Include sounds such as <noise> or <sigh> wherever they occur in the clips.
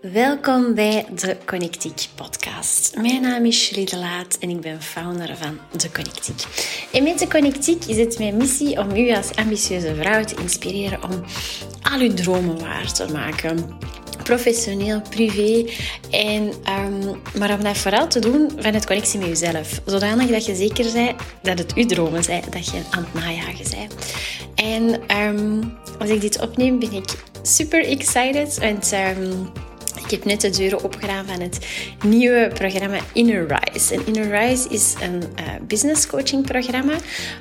Welkom bij de Connectiek podcast. Mijn naam is Shirley de Laat en ik ben founder van de Connectiek. En met de Connectiek is het mijn missie om u als ambitieuze vrouw te inspireren om al uw dromen waar te maken professioneel, privé. En, um, maar om dat vooral te doen vanuit connectie met jezelf. Zodanig dat je zeker bent dat het je dromen zijn, dat je aan het najagen bent. En um, als ik dit opneem, ben ik super excited. Want um, ik heb net de deuren opgedaan van het nieuwe programma Inner Rise. En Inner Rise is een uh, business coaching programma,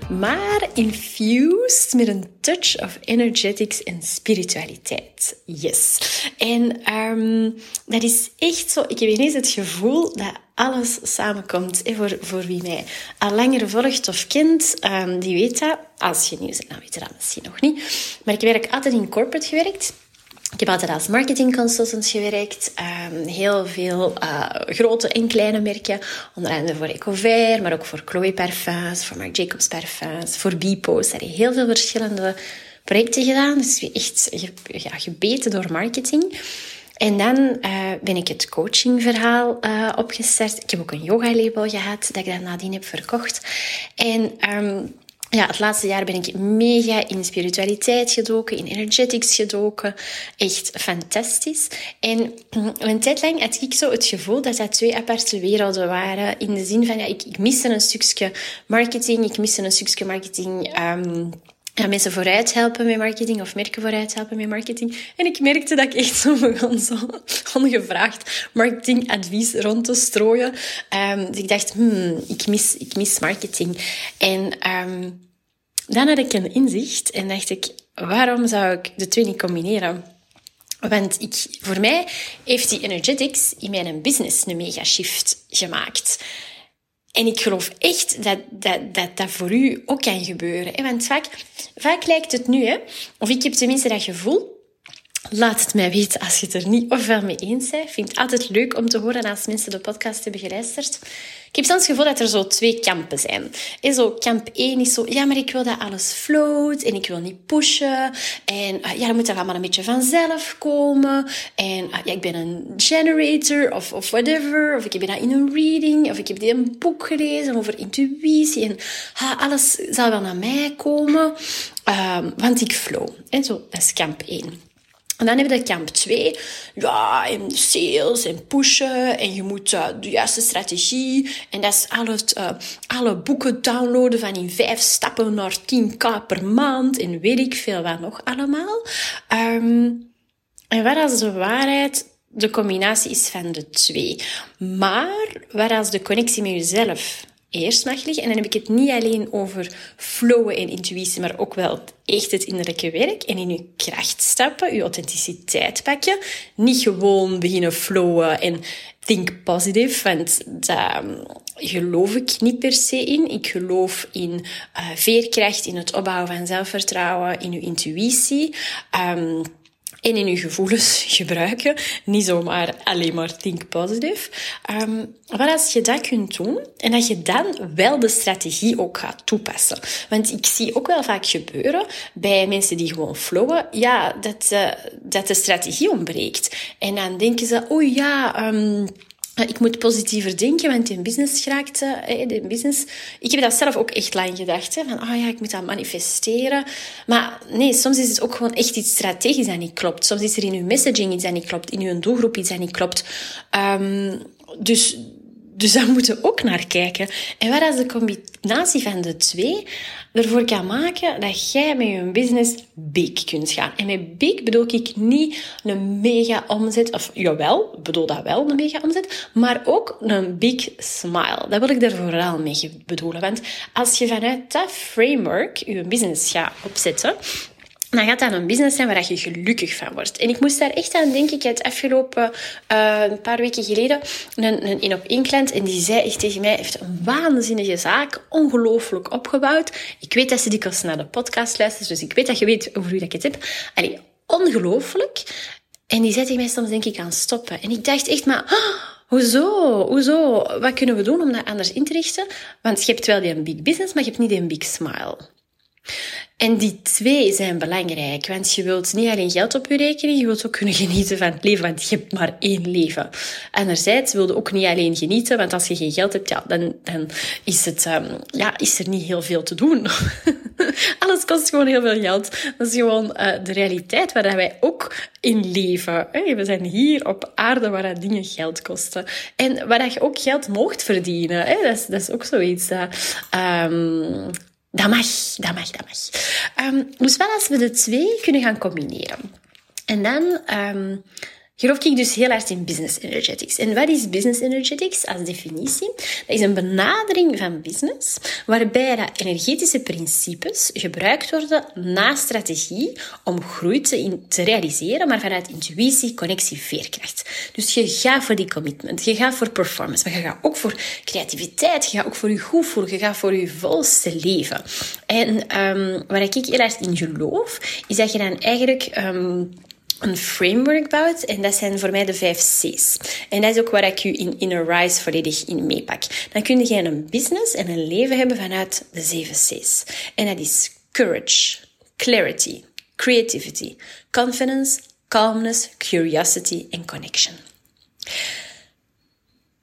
maar infused met een touch of energetics en spiritualiteit. Yes. En um, dat is echt zo. Ik heb ineens het gevoel dat alles samenkomt. Hè, voor, voor wie mij al langer volgt of kent, um, die weet dat. Als je nieuw bent, dan weet je dat misschien nog niet. Maar ik eigenlijk altijd in corporate gewerkt. Ik heb altijd als marketing consultant gewerkt. Um, heel veel uh, grote en kleine merken. Onder andere voor Ecover, maar ook voor Chloe Parfums, voor Marc Jacobs Parfums, voor Bipos. Daar heb heel veel verschillende projecten gedaan. Dus echt ja, gebeten door marketing. En dan uh, ben ik het coachingverhaal uh, opgestart. Ik heb ook een yoga-label gehad, dat ik dan nadien heb verkocht. En... Um, ja, het laatste jaar ben ik mega in spiritualiteit gedoken, in energetics gedoken. Echt fantastisch. En een tijd lang had ik zo het gevoel dat dat twee aparte werelden waren. In de zin van, ja, ik, ik miste een stukje marketing, ik miste een stukje marketing... Um, ja, mensen vooruit helpen met marketing of merken vooruit helpen met marketing. En ik merkte dat ik echt zo begon zo <laughs> ongevraagd marketingadvies rond te strooien. Um, dus ik dacht, hmm, ik, mis, ik mis marketing. En um, dan had ik een inzicht en dacht ik, waarom zou ik de twee niet combineren? Want ik, voor mij heeft die energetics in mijn business een mega shift gemaakt. En ik geloof echt dat dat, dat, dat voor u ook kan gebeuren. Want vaak, vaak lijkt het nu, hè, of ik heb tenminste dat gevoel, Laat het mij weten als je het er niet ofwel mee eens bent. Ik vind het altijd leuk om te horen als mensen de podcast hebben geluisterd. Ik heb soms het gevoel dat er zo twee kampen zijn. En zo, kamp 1 is zo, ja, maar ik wil dat alles float en ik wil niet pushen. En uh, ja, dan moet dat allemaal een beetje vanzelf komen. En uh, ja, ik ben een generator of, of whatever. Of ik heb dat in een reading. Of ik heb een boek gelezen over intuïtie. En uh, alles zal wel naar mij komen. Um, want ik flow. En zo, dat is kamp 1. En dan hebben we kamp 2. Ja, en sales en pushen. En je moet uh, de juiste strategie. En dat is al uh, alle boeken downloaden van in vijf stappen naar 10k per maand. En weet ik veel wat nog allemaal. Um, en waar als de waarheid de combinatie is van de twee. Maar waar als de connectie met jezelf eerst mag liggen. En dan heb ik het niet alleen over flowen en intuïtie, maar ook wel echt het innerlijke werk en in je kracht stappen, je authenticiteit pakken. Niet gewoon beginnen flowen en think positive, want daar geloof ik niet per se in. Ik geloof in uh, veerkracht, in het opbouwen van zelfvertrouwen, in je intuïtie. Um, en in je gevoelens <laughs> gebruiken. Niet zomaar alleen maar think positive. Um, maar als je dat kunt doen en dat je dan wel de strategie ook gaat toepassen. Want ik zie ook wel vaak gebeuren bij mensen die gewoon flowen, ja, dat, uh, dat de strategie ontbreekt. En dan denken ze, oh ja, um, ik moet positiever denken, want in business geraakt, de business. Ik heb dat zelf ook echt lang gedacht, hè, van, oh ja, ik moet dat manifesteren. Maar nee, soms is het ook gewoon echt iets strategisch dat niet klopt. Soms is er in uw messaging iets dat niet klopt, in uw doelgroep iets dat niet klopt. Um, dus dus daar moeten we ook naar kijken. En wat als de combinatie van de twee ervoor kan maken dat jij met je business big kunt gaan. En met big bedoel ik niet een mega omzet, of jawel, bedoel dat wel, een mega omzet, maar ook een big smile. Dat wil ik er vooral mee bedoelen. Want als je vanuit dat framework je business gaat opzetten, dan gaat dat een business zijn waar je gelukkig van wordt. En ik moest daar echt aan denken. Ik had afgelopen uh, een paar weken geleden een, een op één klant en die zei echt tegen mij, heeft een waanzinnige zaak, ongelooflijk opgebouwd. Ik weet dat ze dikwijls naar de podcast luistert, dus ik weet dat je weet over wie ik het heb. Allee, ongelooflijk. En die zei tegen mij soms denk ik aan stoppen. En ik dacht echt maar... Oh, Hoezo? Hoezo? Wat kunnen we doen om dat anders in te richten? Want je hebt wel die een big business, maar je hebt niet een big smile. En die twee zijn belangrijk, want je wilt niet alleen geld op je rekening, je wilt ook kunnen genieten van het leven, want je hebt maar één leven. Anderzijds wil je ook niet alleen genieten, want als je geen geld hebt, ja, dan, dan is, het, um, ja, is er niet heel veel te doen. <laughs> Alles kost gewoon heel veel geld. Dat is gewoon uh, de realiteit waar wij ook in leven. We zijn hier op aarde waar dingen geld kosten. En waar je ook geld mocht verdienen. Dat, is, dat is ook zoiets. Dat, um, dat mag, dat mag, dat mag. Um, dus wel als we de twee kunnen gaan combineren. En dan um, geloof ik dus heel erg in business energetics. En wat is business energetics als definitie? Dat is een benadering van business waarbij dat energetische principes gebruikt worden na strategie om groei te, te realiseren, maar vanuit intuïtie, connectie, veerkracht. Dus je gaat voor die commitment, je gaat voor performance, maar je gaat ook voor creativiteit, je gaat ook voor je goed voelen, je gaat voor je volste leven. En um, waar ik heel erg in geloof, is dat je dan eigenlijk um, een framework bouwt. En dat zijn voor mij de vijf C's. En dat is ook waar ik u in Inner Rise volledig in meepak. Dan kun je een business en een leven hebben vanuit de zeven C's. En dat is courage, clarity, creativity, confidence, calmness, curiosity en connection.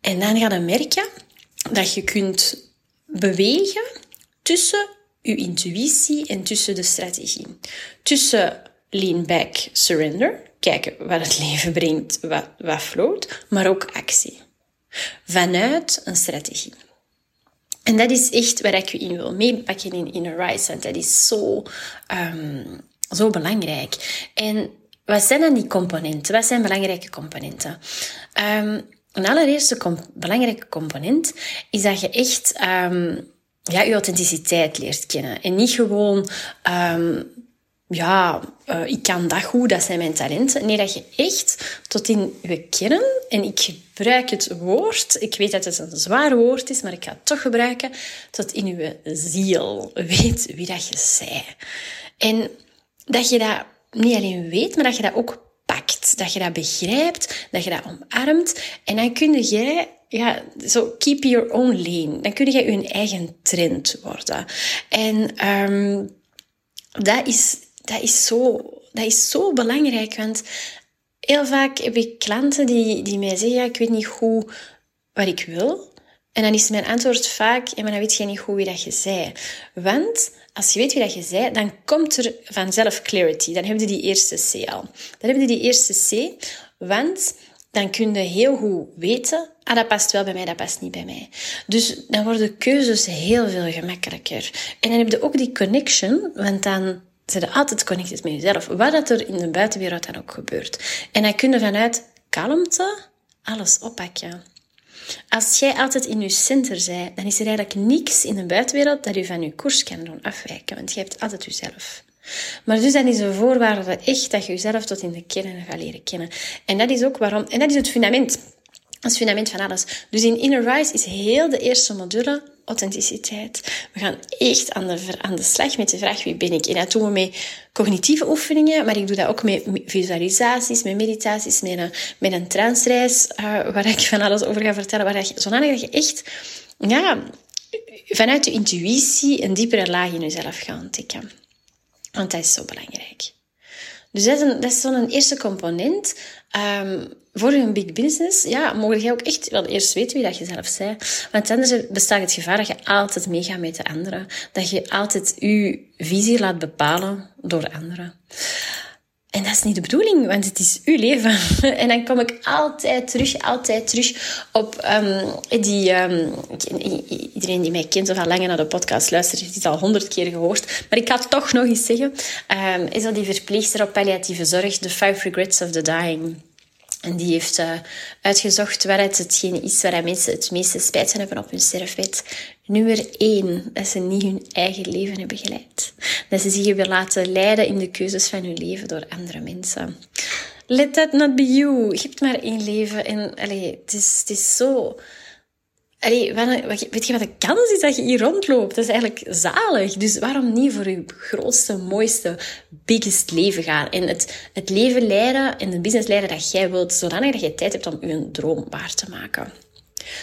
En dan ga je merken dat je kunt bewegen tussen je intuïtie en tussen de strategie. Tussen lean back, surrender. Kijken wat het leven brengt, wat, wat floot, maar ook actie. Vanuit een strategie. En dat is echt waar ik je in wil meepakken in Inner Rise, want dat is zo, um, zo belangrijk. En wat zijn dan die componenten? Wat zijn belangrijke componenten? Um, een allereerste belangrijke component is dat je echt um, ja, je authenticiteit leert kennen. En niet gewoon ja, uh, ik kan dat goed, dat zijn mijn talenten. Nee, dat je echt tot in je kern, en ik gebruik het woord, ik weet dat het een zwaar woord is, maar ik ga het toch gebruiken, tot in je ziel weet wie dat je zij. En dat je dat niet alleen weet, maar dat je dat ook pakt. Dat je dat begrijpt, dat je dat omarmt. En dan kun je ja, zo keep your own lane. Dan kun je je eigen trend worden. En um, dat is dat is zo, dat is zo belangrijk. Want heel vaak heb ik klanten die, die mij zeggen, ja, ik weet niet goed wat ik wil. En dan is mijn antwoord vaak, ja, maar dan weet je niet goed wie dat je zei. Want als je weet wie dat je zei, dan komt er vanzelf clarity. Dan heb je die eerste C al. Dan heb je die eerste C, want dan kun je heel goed weten, ah, dat past wel bij mij, dat past niet bij mij. Dus dan worden keuzes heel veel gemakkelijker. En dan heb je ook die connection, want dan zijn altijd connected met jezelf. Wat dat er in de buitenwereld dan ook gebeurt. En dan kun je vanuit kalmte alles oppakken. Als jij altijd in je center bent, dan is er eigenlijk niks in de buitenwereld dat je van je koers kan doen afwijken. Want je hebt altijd jezelf. Maar dus dan is een voorwaarde echt dat je jezelf tot in de kern gaat leren kennen. En dat is ook waarom, en dat is het fundament. Dat is het fundament van alles. Dus in Inner Rise is heel de eerste module authenticiteit. We gaan echt aan de, aan de slag met de vraag wie ben ik. En dat doen we met cognitieve oefeningen, maar ik doe dat ook met visualisaties, met meditaties, met een, met een transreis, uh, waar ik van alles over ga vertellen, waar je, zodanig dat je echt ja, vanuit je intuïtie een diepere laag in jezelf gaat ontdekken. Want dat is zo belangrijk. Dus dat is, een, dat is zo'n eerste component. Um, voor een big business, ja, mogen jij ook echt wel eerst weten wie dat je zelf bent. Want anders bestaat het gevaar dat je altijd meegaat met de anderen. Dat je altijd je visie laat bepalen door anderen. En dat is niet de bedoeling, want het is uw leven. <laughs> En dan kom ik altijd terug, altijd terug op um, die... Um, iedereen die mij kent of al langer naar de podcast luistert, heeft het al honderd keer gehoord. Maar ik ga het toch nog eens zeggen. Um, is dat die verpleegster op palliatieve zorg, The Five Regrets of the Dying. En die heeft uh, uitgezocht waar het hetgene is waar mensen het meeste spijt van hebben op hun sterfbed. Nummer één, dat ze niet hun eigen leven hebben geleid. Dat ze zich hebben laten leiden in de keuzes van hun leven door andere mensen. Let that not be you. Je hebt maar één leven. En allez, het, is, het is zo Weet je wat de kans is dat je hier rondloopt? Dat is eigenlijk zalig. Dus waarom niet voor je grootste, mooiste, biggest leven gaan? En het, het leven leiden en de business leiden dat jij wilt, zodanig dat je tijd hebt om je droom waar te maken.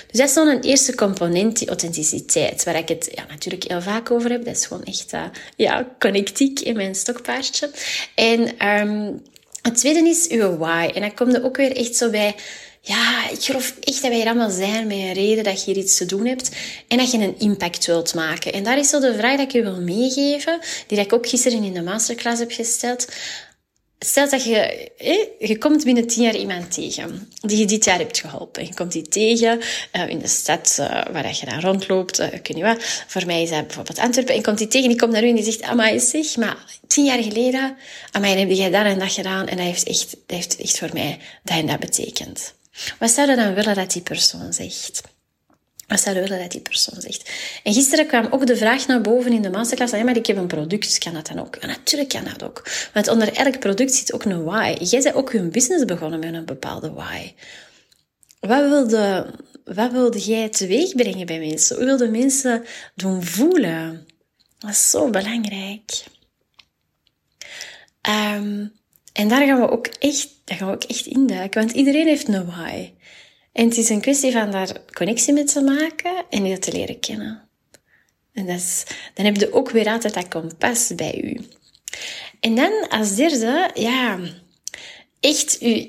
Dus dat is zo'n eerste component, die authenticiteit, waar ik het ja, natuurlijk heel vaak over heb. Dat is gewoon echt uh, ja, connectiek in mijn stokpaardje. En um, het tweede is uw why. En dan komt er ook weer echt zo bij ja, ik geloof echt dat wij er allemaal zijn met een reden dat je hier iets te doen hebt en dat je een impact wilt maken. En daar is zo de vraag dat ik je wil meegeven, die ik ook gisteren in de masterclass heb gesteld. Stel dat je, je komt binnen tien jaar iemand tegen die je dit jaar hebt geholpen. Je komt die tegen uh, in de stad uh, waar je dan rondloopt. Uh, kun je wat. Voor mij is dat bijvoorbeeld Antwerpen. En je komt die tegen, die komt naar u en die zegt, amai zeg, maar tien jaar geleden, amai, heb jij dat en dat gedaan. En dat heeft echt, dat heeft echt voor mij dat en dat betekend. Wat zou je dan willen dat die persoon zegt? Wat zou je willen dat die persoon zegt? En gisteren kwam ook de vraag naar boven in de masterclass. Ja, maar ik heb een product, dus kan dat dan ook? Natuurlijk kan dat ook. Want onder elk product zit ook een why. Jij bent ook je business begonnen met een bepaalde why. Wat wilde, wat wilde jij teweeg brengen bij mensen? Hoe wilde mensen doen voelen? Dat is zo belangrijk. Um, en daar gaan we ook echt, daar gaan we ook echt induiken, want iedereen heeft een why. En het is een kwestie van daar connectie mee te maken en die te leren kennen. En dat is, dan heb je ook weer altijd dat kompas bij u. En dan als derde, ja, echt <laughs> uw,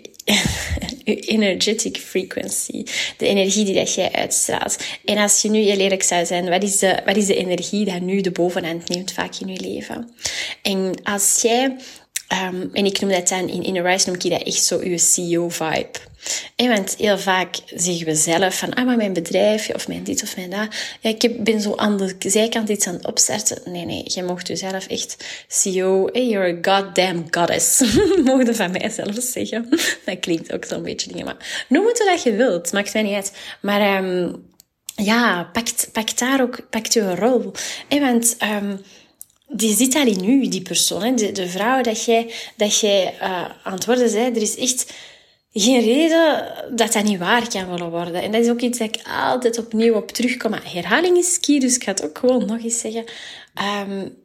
energetic frequency. De energie die dat jij uitstraalt. En als je nu heel eerlijk zou zijn, wat is de, wat is de energie die nu de bovenhand neemt vaak in je leven? En als jij Um, en ik noem dat dan in Inner Rise, noem ik dat echt zo uw CEO-vibe. want heel vaak zeggen we zelf van, ah, maar mijn bedrijf, of mijn dit of mijn dat. Ja, ik ben zo aan de zijkant iets aan het opstarten. Nee, nee, je mocht jezelf echt CEO, hey, you're a goddamn goddess. <laughs> mocht van mij zelf zeggen. <laughs> dat klinkt ook zo'n beetje dingen, maar noem het wat je wilt, maakt mij niet uit. Maar um, ja, pak, pak daar ook, pak je rol. Hey, want... Um, die zit al in u, die persoon. Hè? De, de vrouw dat jij, dat jij uh, aan het worden bent, er is echt geen reden dat dat niet waar kan worden. En dat is ook iets dat ik altijd opnieuw op terugkom. Maar herhaling is key, dus ik ga het ook gewoon nog eens zeggen. Um,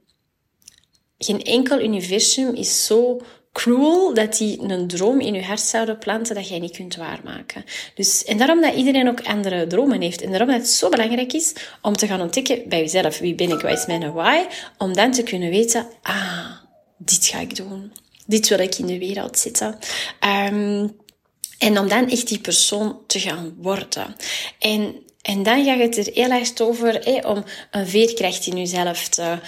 geen enkel universum is zo cruel dat die een droom in je hart zouden planten dat jij niet kunt waarmaken. Dus, en daarom dat iedereen ook andere dromen heeft. En daarom dat het zo belangrijk is om te gaan ontdekken bij jezelf. Wie ben ik? Wat is mijn why? Om dan te kunnen weten, ah, dit ga ik doen. Dit wil ik in de wereld zetten. Um, en om dan echt die persoon te gaan worden. En en dan gaat het er heel erg over om een veerkracht in jezelf te,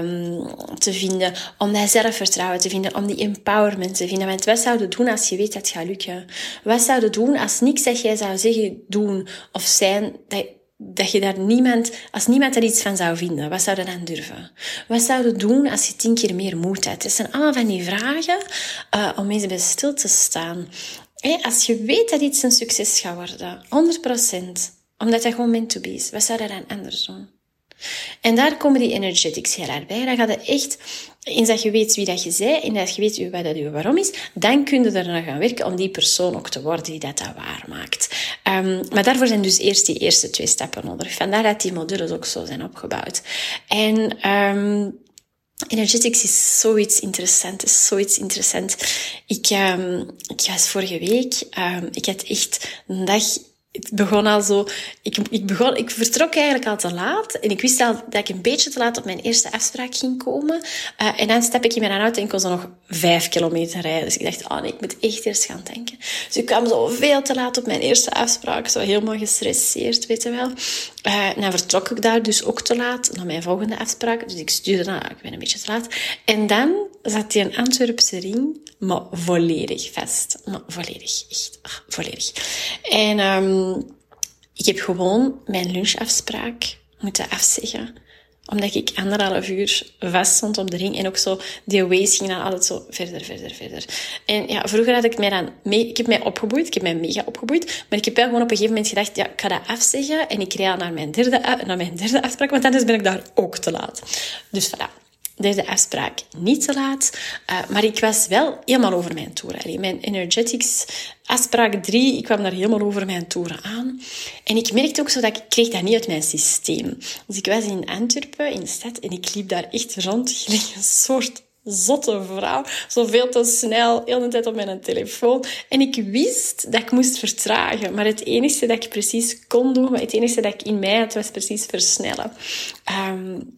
um, te vinden, om dat zelfvertrouwen te vinden, om die empowerment te vinden. Want wat zou je doen als je weet dat het gaat lukken? Wat zou je doen als niks dat jij zou zeggen, doen of zijn, dat, dat je daar niemand, als niemand er iets van zou vinden, wat zou dan durven? Wat zou doen als je tien keer meer moed hebt? Dat zijn allemaal van die vragen uh, om eens bij stil te staan. Hey, als je weet dat iets een succes gaat worden, 100%, omdat dat gewoon meant to be is. Wat zou dat dan anders doen? En daar komen die energetics heel erg bij. Dan gaat het echt, eens dat je weet wie dat je bent, en dat je weet wat dat je waarom is, dan kun je er gaan werken om die persoon ook te worden die dat, dat waar maakt. Um, maar daarvoor zijn dus eerst die eerste twee stappen nodig. Vandaar dat die modules ook zo zijn opgebouwd. En um, Energetics is zoiets interessant, is zoiets interessant. Ik, um, ik was vorige week, ik had echt een dag het begon al zo... Ik, ik, begon, ik vertrok eigenlijk al te laat. En ik wist al dat ik een beetje te laat op mijn eerste afspraak ging komen. Uh, en dan stap ik in mijn auto en kon zo nog vijf kilometer rijden. Dus ik dacht, oh nee, ik moet echt eerst gaan tanken. Dus ik kwam zo veel te laat op mijn eerste afspraak. Zo helemaal gestresseerd, weet je wel. En dan vertrok ik daar dus ook te laat naar mijn volgende afspraak. Dus ik stuurde dan, ik ben een beetje te laat. En dan zat hij een Antwerpse ring maar volledig vast. Maar volledig, echt, ach, volledig. En um, ik heb gewoon mijn lunchafspraak moeten afzeggen omdat ik anderhalf uur vast stond op de ring. En ook zo, die waves gingen dan altijd zo verder, verder, verder. En ja, vroeger had ik mij dan mee, ik heb mij opgeboeid. Ik heb mij mega opgeboeid. Maar ik heb wel gewoon op een gegeven moment gedacht, ja, ik ga dat afzeggen. En ik reed naar mijn derde, naar mijn derde afspraak, want anders ben ik daar ook te laat. Dus voilà derde afspraak niet te laat. Uh, maar ik was wel helemaal over mijn toeren. Mijn energetics afspraak drie, ik kwam daar helemaal over mijn toeren aan. En ik merkte ook zo dat ik kreeg dat niet uit mijn systeem. Dus ik was in Antwerpen, in de stad, en ik liep daar echt rond, <laughs> een soort zotte vrouw. Zo veel te snel, heel de tijd op mijn telefoon. En ik wist dat ik moest vertragen. Maar het enige dat ik precies kon doen, het enige dat ik in mij had, was precies versnellen. Um,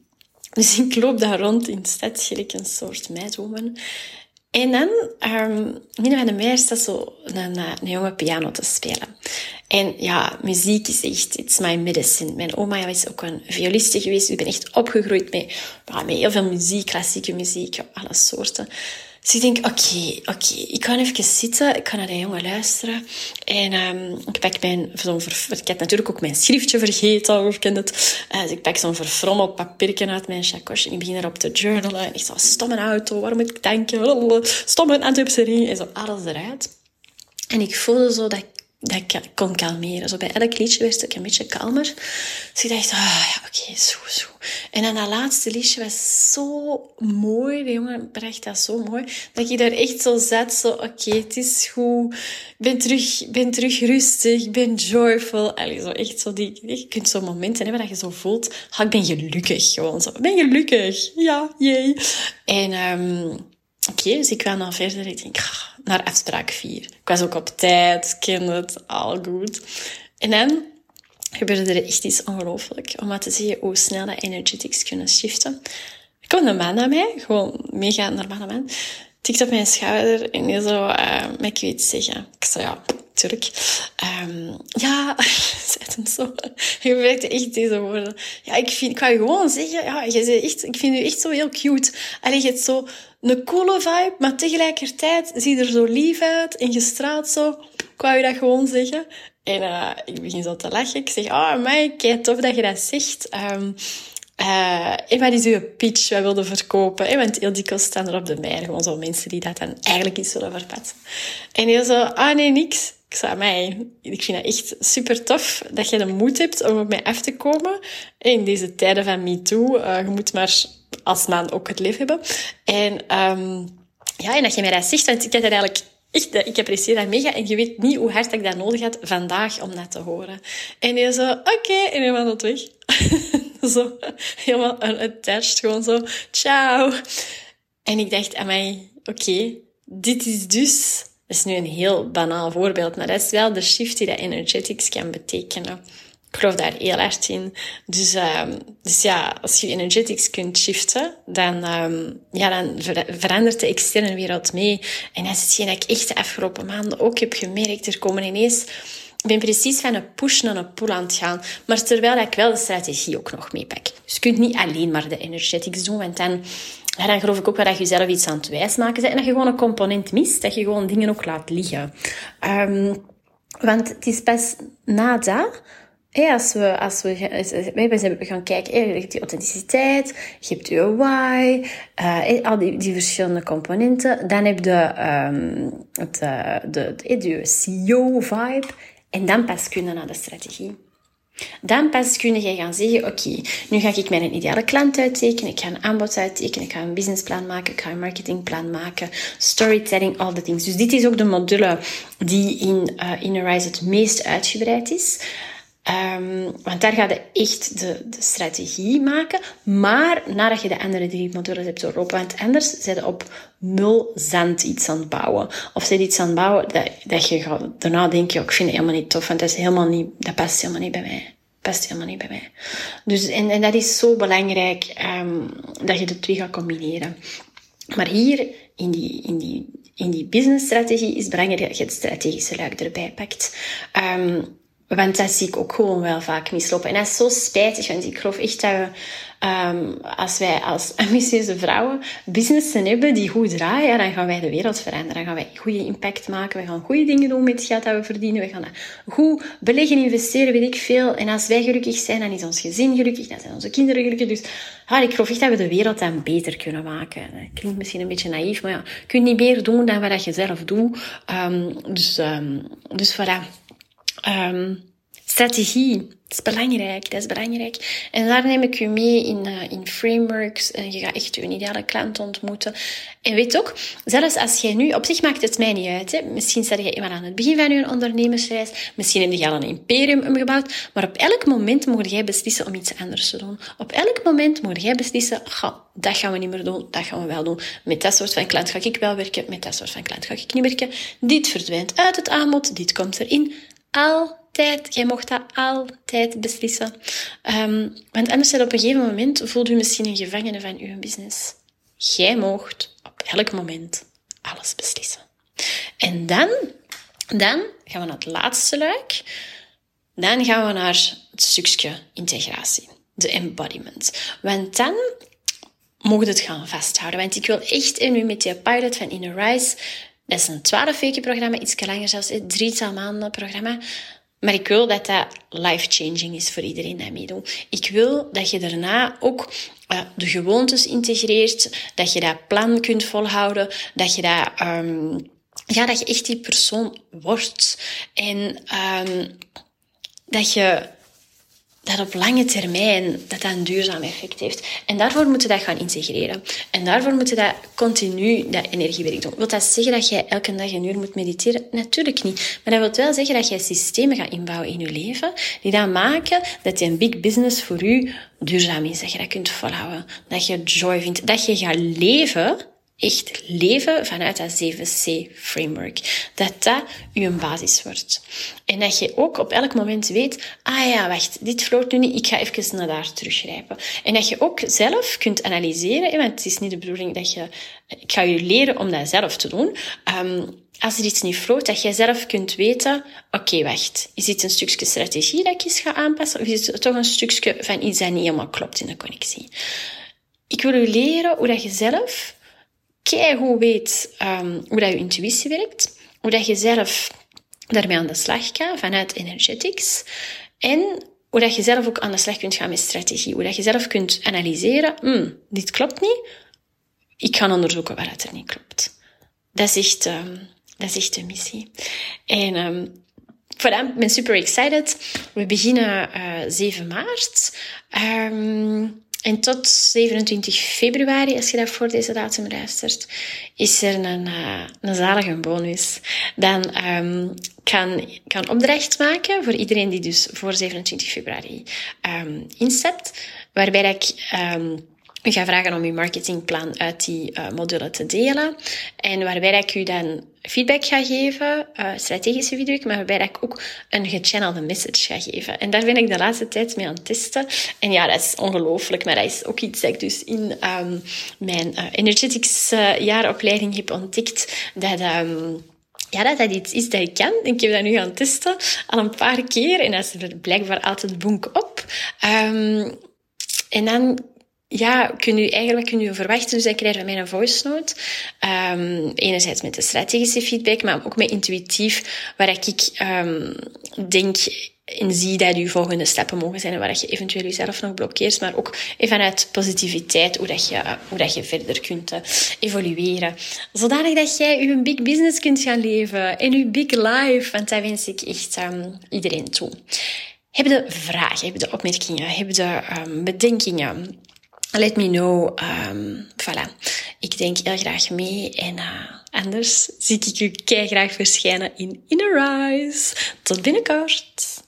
dus ik loop daar rond in de stad, gelijk een soort meidwoman. En dan, um, midden van de meer staat zo een, een jonge piano te spelen. En ja, muziek is echt, it's my medicine. Mijn oma is ook een violiste geweest. Ik ben echt opgegroeid met, met heel veel muziek, klassieke muziek, alle soorten. Dus ik denk, oké, oké, ik kan even zitten, ik kan naar die jongen luisteren. En um, ik pak mijn, zo'n ik heb natuurlijk ook mijn schriftje vergeten, of ken het. Uh, dus ik pak zo'n verfrommeld papiertje uit mijn chakos en ik begin erop te journalen. En ik zo, stomme auto, waarom moet ik tanken? Stomme Antwerpse ring, en zo alles eruit. En ik voelde zo dat ik dat ik kon kalmeren. Zo bij elk liedje werd ik een beetje kalmer. Dus ik dacht, ah ja, oké, zo, zo. En dan dat laatste liedje was zo mooi. De jongen bracht dat zo mooi. Dat ik daar echt zo zat, zo, oké, het is goed. Ik ben terug, ben terug rustig, ik ben joyful. Allee, zo echt zo die, je kunt zo'n momenten hebben dat je zo voelt, ah, ik ben gelukkig. Gewoon zo, ik ben gelukkig. Ja, jee. En, um, Oké, dus ik kwam dan verder. Ik denk, ah, naar afspraak 4. Ik was ook op tijd, ken het, al goed. En dan gebeurde er echt iets ongelooflijk. Om maar te zien hoe snel dat energetics kunnen shiften. Er kwam een man naar mij, gewoon mega normale man. Tikt op mijn schouder en die zo, uh, ik weet zeggen. Ik zei, ja, tuurlijk. Um, ja, <laughs> zei hem zo. Je werkte echt deze woorden. Ja, ik vind, ik wou gewoon zeggen, ja, je echt, ik vind u echt zo heel cute. Allee, je hebt zo een coole vibe, maar tegelijkertijd zie je er zo lief uit en gestraald zo. Ik wou je dat gewoon zeggen. En uh, ik begin zo te lachen. Ik zeg, oh, mij, kijk tof dat je dat zegt. Um, uh, en wat is uw pitch? Wij wilden verkopen. En want heel dikwijls staan er op de mij gewoon zo mensen die dat dan eigenlijk iets willen verpatsen. En heel zo, ah nee, niks. Ik zei, mij, ik vind het echt super tof dat je de moed hebt om op mij af te komen. In deze tijden van MeToo. Uh, je moet maar als man ook het lief hebben. En, um, ja, en dat je mij dat zegt, want ik heb er eigenlijk echt, ik apprecieer dat mega en je weet niet hoe hard ik dat nodig had vandaag om dat te horen. En hij zo, oké, okay, en hij was weg. <laughs> zo, helemaal unattached, gewoon zo, ciao. En ik dacht aan mij, oké, dit is dus, dat is nu een heel banaal voorbeeld, maar dat is wel de shift die dat energetics kan betekenen. Ik geloof daar heel erg in. Dus, um, dus ja, als je energetics kunt shiften, dan, um, ja, dan verandert de externe wereld mee. En dat is hetgeen dat ik echt de afgelopen maanden ook heb gemerkt. Er komen ineens... Ik ben precies van een push naar een pull aan het gaan. Maar terwijl ik wel de strategie ook nog meepak. Dus je kunt niet alleen maar de energetics doen, want dan... Dan geloof ik ook wel dat je zelf iets aan het wijsmaken bent. En dat je gewoon een component mist. Dat je gewoon dingen ook laat liggen. Um, want het is pas na dat Hey, als we, als we, we gaan kijken, hey, die authenticiteit, je hebt je why, uh, al die, die verschillende componenten. Dan heb je um, het, uh, de, de, de CEO-vibe. En dan pas kunnen naar de strategie. Dan pas kun je gaan zeggen, oké, nu ga ik mijn ideale klant uittekenen, ik ga een aanbod uittekenen, ik ga een businessplan maken, ik ga een marketingplan maken, storytelling, all the things. Dus dit is ook de module die in uh, Inner Rise het meest uitgebreid is. Um, want daar ga je echt de, de strategie maken. Maar nadat je de andere drie modules hebt doorlopen, want anders zijn je op nul zand iets aan het bouwen. Of zijn iets aan het bouwen dat, dat je gaat, daarna denk je, ik vind het helemaal niet tof, want dat, is helemaal niet, dat past helemaal niet bij mij. Past helemaal niet bij mij. Dus, en, en dat is zo belangrijk um, dat je de twee gaat combineren. Maar hier, in die, in die, in die businessstrategie, is het belangrijk dat je het strategische luik erbij pakt. Um, want dat zie ik ook gewoon wel vaak mislopen. En dat is zo spijtig, want ik geloof echt dat we, um, als wij als <laughs> ambitieuze vrouwen businessen hebben die goed draaien, dan gaan wij de wereld veranderen. Dan gaan wij goede impact maken. We gaan goede dingen doen met het geld dat we verdienen. We gaan goed beleggen, investeren, weet ik veel. En als wij gelukkig zijn, dan is ons gezin gelukkig, dan zijn onze kinderen gelukkig. Dus ja, ik geloof echt dat we de wereld dan beter kunnen maken. Klinkt misschien een beetje naïef, maar ja, je kunt niet meer doen dan wat je zelf doet. Um, dus, um, dus voilà. Um, Strategie. Dat is belangrijk, dat is belangrijk. En daar neem ik u mee in, uh, in frameworks. En je gaat echt je ideale klant ontmoeten. En weet ook, zelfs als jij nu, op zich maakt het mij niet uit. Hè. Misschien sta je eenmaal aan het begin van je ondernemersreis. Misschien heb je al een imperium omgebouwd. Maar op elk moment moet jij beslissen om iets anders te doen. Op elk moment moet jij beslissen, dat gaan we niet meer doen, dat gaan we wel doen. Met dat soort van klant ga ik wel werken, met dat soort van klant ga ik niet werken. Dit verdwijnt uit het aanbod, dit komt erin. Al altijd. Jij mocht dat altijd beslissen. Um, want anders op een gegeven moment voelt u misschien een gevangene van uw business. Jij mocht op elk moment alles beslissen. En dan, dan gaan we naar het laatste luik. Dan gaan we naar het stukje integratie. De embodiment. Want dan mogen het gaan vasthouden. Want ik wil echt in u met die pilot van Inner Rise dat is een 12 weken programma, iets langer zelfs, een drietal maanden programma. Maar ik wil dat dat life-changing is voor iedereen die meedoet. Ik wil dat je daarna ook uh, de gewoontes integreert, dat je dat plan kunt volhouden, dat je dat, um, ja, dat je echt die persoon wordt. En um, dat je dat op lange termijn dat, dat een duurzaam effect heeft. En daarvoor moeten we dat gaan integreren. En daarvoor moeten we dat continu dat energiewerk doen. Wil dat zeggen dat jij elke dag een uur moet mediteren? Natuurlijk niet. Maar dat wil wel zeggen dat jij systemen gaat inbouwen in je leven die dan maken dat je een big business voor u duurzaam is. Dat je dat kunt volhouden. Dat je joy vindt. Dat je gaat leven echt leven vanuit dat 7C-framework. Dat dat je basis wordt. En dat je ook op elk moment weet, ah ja, wacht, dit vloot nu niet, ik ga even naar daar teruggrijpen. En dat je ook zelf kunt analyseren, want het is niet de bedoeling dat je, ik ga je leren om dat zelf te doen. Um, als er iets niet vloot, dat jij zelf kunt weten, oké, wacht, is dit een stukje strategie dat ik eens ga aanpassen, of is het toch een stukje van iets dat niet helemaal klopt in de connectie? Ik wil je leren hoe dat je zelf hoe weet um, hoe dat je intuïtie werkt, hoe dat je zelf daarmee aan de slag gaat vanuit energetics en hoe dat je zelf ook aan de slag kunt gaan met strategie, hoe dat je zelf kunt analyseren, hmm, dit klopt niet, ik ga onderzoeken wat er niet klopt. Dat is echt, um, dat is echt de missie. En um, voilà, ik ben super excited. We beginnen uh, 7 maart. Um, en tot 27 februari, als je dat voor deze datum luistert, is er een, uh, een zalige bonus. Dan um, kan, kan opdracht maken voor iedereen die dus voor 27 februari um, inzet. Waarbij ik um, ik ga vragen om uw marketingplan uit die uh, module te delen. En waarbij ik u dan feedback ga geven, uh, strategische feedback, maar waarbij ik ook een gechannelde message ga geven. En daar ben ik de laatste tijd mee aan het testen. En ja, dat is ongelooflijk, maar dat is ook iets dat ik dus in um, mijn uh, energetics jaaropleiding heb ontdekt. Dat... Um, ja, dat dat iets is dat ik kan. Ik heb dat nu gaan testen al een paar keer en dat is blijkbaar altijd bonk op. Um, en dan ja, kun je eigenlijk kun je verwachten. Dus dan krijg je mij een voice note. Um, enerzijds met de strategische feedback, maar ook met intuïtief, waar ik um, denk en zie dat je volgende stappen mogen zijn en waar je eventueel jezelf nog blokkeert, maar ook vanuit positiviteit, hoe dat je, hoe dat je verder kunt uh, evolueren. Zodanig dat jij je big business kunt gaan leven en je big life, want dat wens ik echt um, iedereen toe. Heb je vragen, heb je opmerkingen, heb je bedenkingen? Let me know. Um, voilà. Ik denk heel graag mee. En uh, anders zie ik u graag verschijnen in Inner Rise. Tot binnenkort.